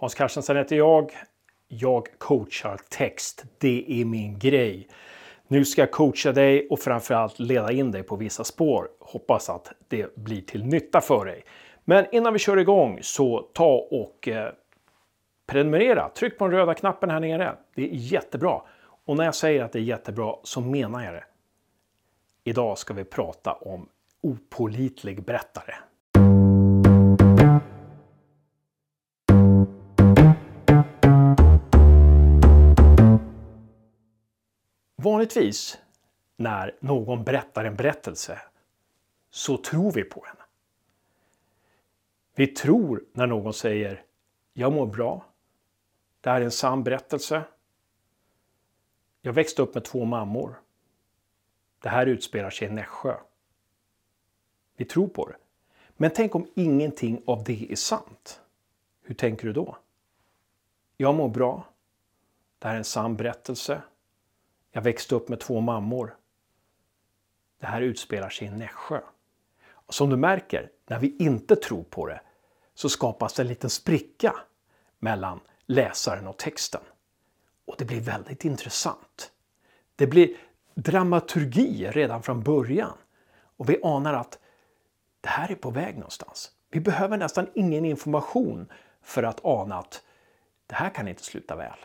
Hans Carstensen heter jag. Jag coachar text. Det är min grej. Nu ska jag coacha dig och framförallt leda in dig på vissa spår. Hoppas att det blir till nytta för dig. Men innan vi kör igång så ta och eh, prenumerera. Tryck på den röda knappen här nere. Det är jättebra. Och när jag säger att det är jättebra så menar jag det. Idag ska vi prata om opolitlig berättare. Vanligtvis när någon berättar en berättelse så tror vi på henne. Vi tror när någon säger jag mår bra. Det här är en sann berättelse. Jag växte upp med två mammor. Det här utspelar sig i Nässjö. Vi tror på det. Men tänk om ingenting av det är sant? Hur tänker du då? Jag mår bra. Det här är en sann berättelse. Jag växte upp med två mammor. Det här utspelar sig i Nässjö. Och som du märker, när vi inte tror på det så skapas en liten spricka mellan läsaren och texten. Och det blir väldigt intressant. Det blir dramaturgi redan från början. Och vi anar att det här är på väg någonstans. Vi behöver nästan ingen information för att ana att det här kan inte sluta väl.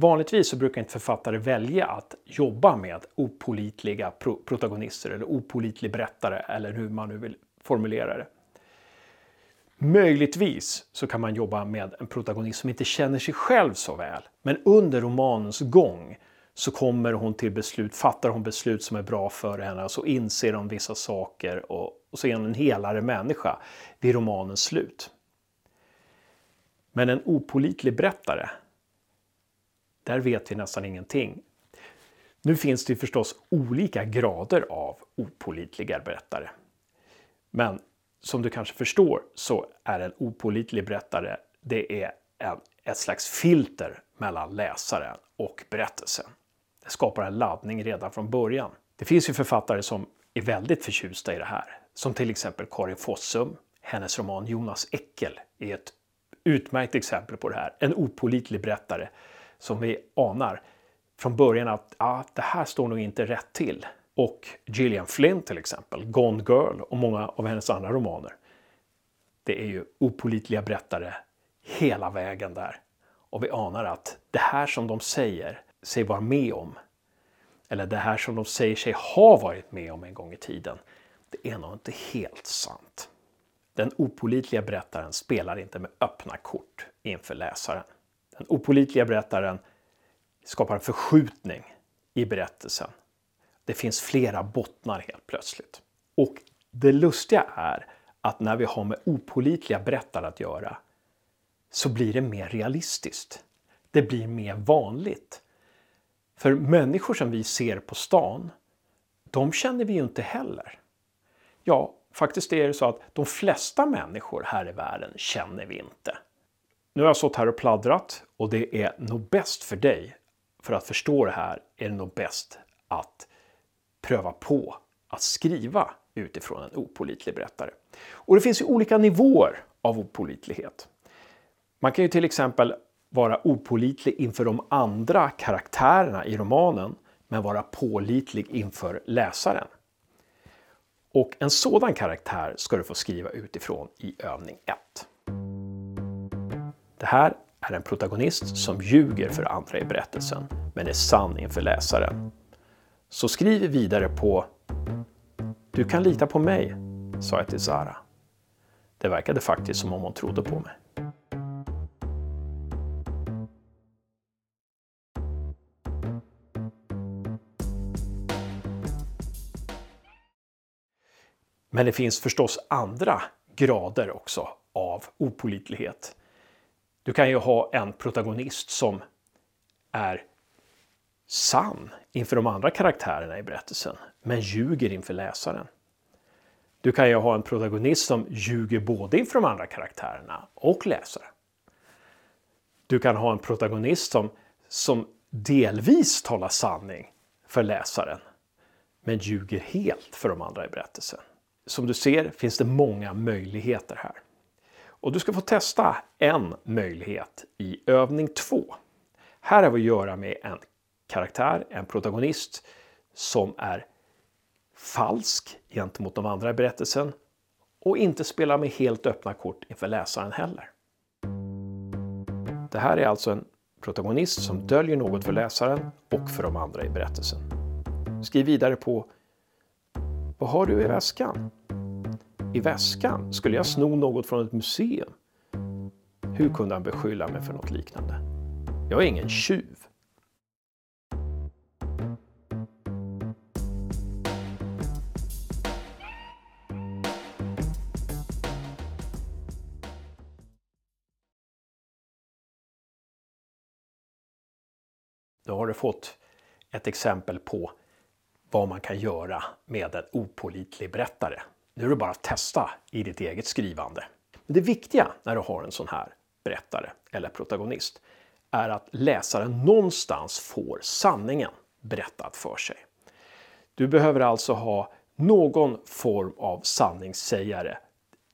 Vanligtvis så brukar inte författare välja att jobba med opolitliga pro protagonister eller opolitlig berättare eller hur man nu vill formulera det. Möjligtvis så kan man jobba med en protagonist som inte känner sig själv så väl. Men under romanens gång så kommer hon till beslut, fattar hon beslut som är bra för henne och så inser hon vissa saker och, och så är hon en helare människa vid romanens slut. Men en opolitlig berättare där vet vi nästan ingenting. Nu finns det förstås olika grader av opolitliga berättare. Men som du kanske förstår så är en opolitlig berättare det är en, ett slags filter mellan läsaren och berättelsen. Det skapar en laddning redan från början. Det finns ju författare som är väldigt förtjusta i det här. Som till exempel Karin Fossum. Hennes roman Jonas Eckel är ett utmärkt exempel på det här. En opolitlig berättare som vi anar från början att ah, det här står nog inte rätt till. Och Gillian Flynn till exempel, Gone Girl och många av hennes andra romaner. Det är ju opolitliga berättare hela vägen där. Och vi anar att det här som de säger sig vara med om, eller det här som de säger sig ha varit med om en gång i tiden, det är nog inte helt sant. Den opolitliga berättaren spelar inte med öppna kort inför läsaren. Den opolitliga berättaren skapar en förskjutning i berättelsen. Det finns flera bottnar helt plötsligt. Och det lustiga är att när vi har med opolitliga berättare att göra så blir det mer realistiskt. Det blir mer vanligt. För människor som vi ser på stan, de känner vi ju inte heller. Ja, faktiskt är det så att de flesta människor här i världen känner vi inte. Nu har jag stått här och pladdrat och det är nog bäst för dig, för att förstå det här, är det nog bäst att pröva på att skriva utifrån en opolitlig berättare. Och det finns ju olika nivåer av opolitlighet. Man kan ju till exempel vara opolitlig inför de andra karaktärerna i romanen, men vara pålitlig inför läsaren. Och en sådan karaktär ska du få skriva utifrån i övning 1. Det här är en protagonist som ljuger för andra i berättelsen, men är sann inför läsaren. Så skriv vidare på Du kan lita på mig, sa jag till Zara. Det verkade faktiskt som om hon trodde på mig. Men det finns förstås andra grader också av opolitlighet. Du kan ju ha en protagonist som är sann inför de andra karaktärerna i berättelsen, men ljuger inför läsaren. Du kan ju ha en protagonist som ljuger både inför de andra karaktärerna och läsaren. Du kan ha en protagonist som, som delvis talar sanning för läsaren, men ljuger helt för de andra i berättelsen. Som du ser finns det många möjligheter här. Och du ska få testa en möjlighet i övning 2. Här har vi att göra med en karaktär, en protagonist som är falsk gentemot de andra i berättelsen och inte spelar med helt öppna kort inför läsaren heller. Det här är alltså en protagonist som döljer något för läsaren och för de andra i berättelsen. Skriv vidare på Vad har du i väskan? I väskan? Skulle jag sno något från ett museum? Hur kunde han beskylla mig för något liknande? Jag är ingen tjuv. Då har du fått ett exempel på vad man kan göra med en opolitlig berättare. Nu är det bara att testa i ditt eget skrivande. Men det viktiga när du har en sån här berättare eller protagonist är att läsaren någonstans får sanningen berättad för sig. Du behöver alltså ha någon form av sanningssägare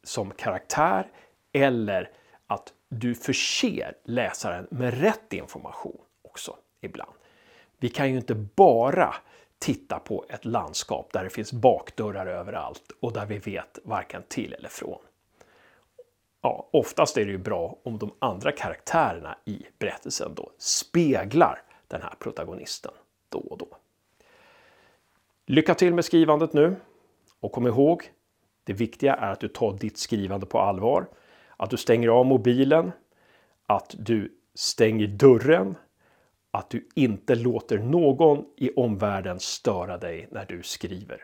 som karaktär eller att du förser läsaren med rätt information också ibland. Vi kan ju inte bara titta på ett landskap där det finns bakdörrar överallt och där vi vet varken till eller från. Ja, oftast är det ju bra om de andra karaktärerna i berättelsen då speglar den här protagonisten då och då. Lycka till med skrivandet nu och kom ihåg, det viktiga är att du tar ditt skrivande på allvar, att du stänger av mobilen, att du stänger dörren att du inte låter någon i omvärlden störa dig när du skriver.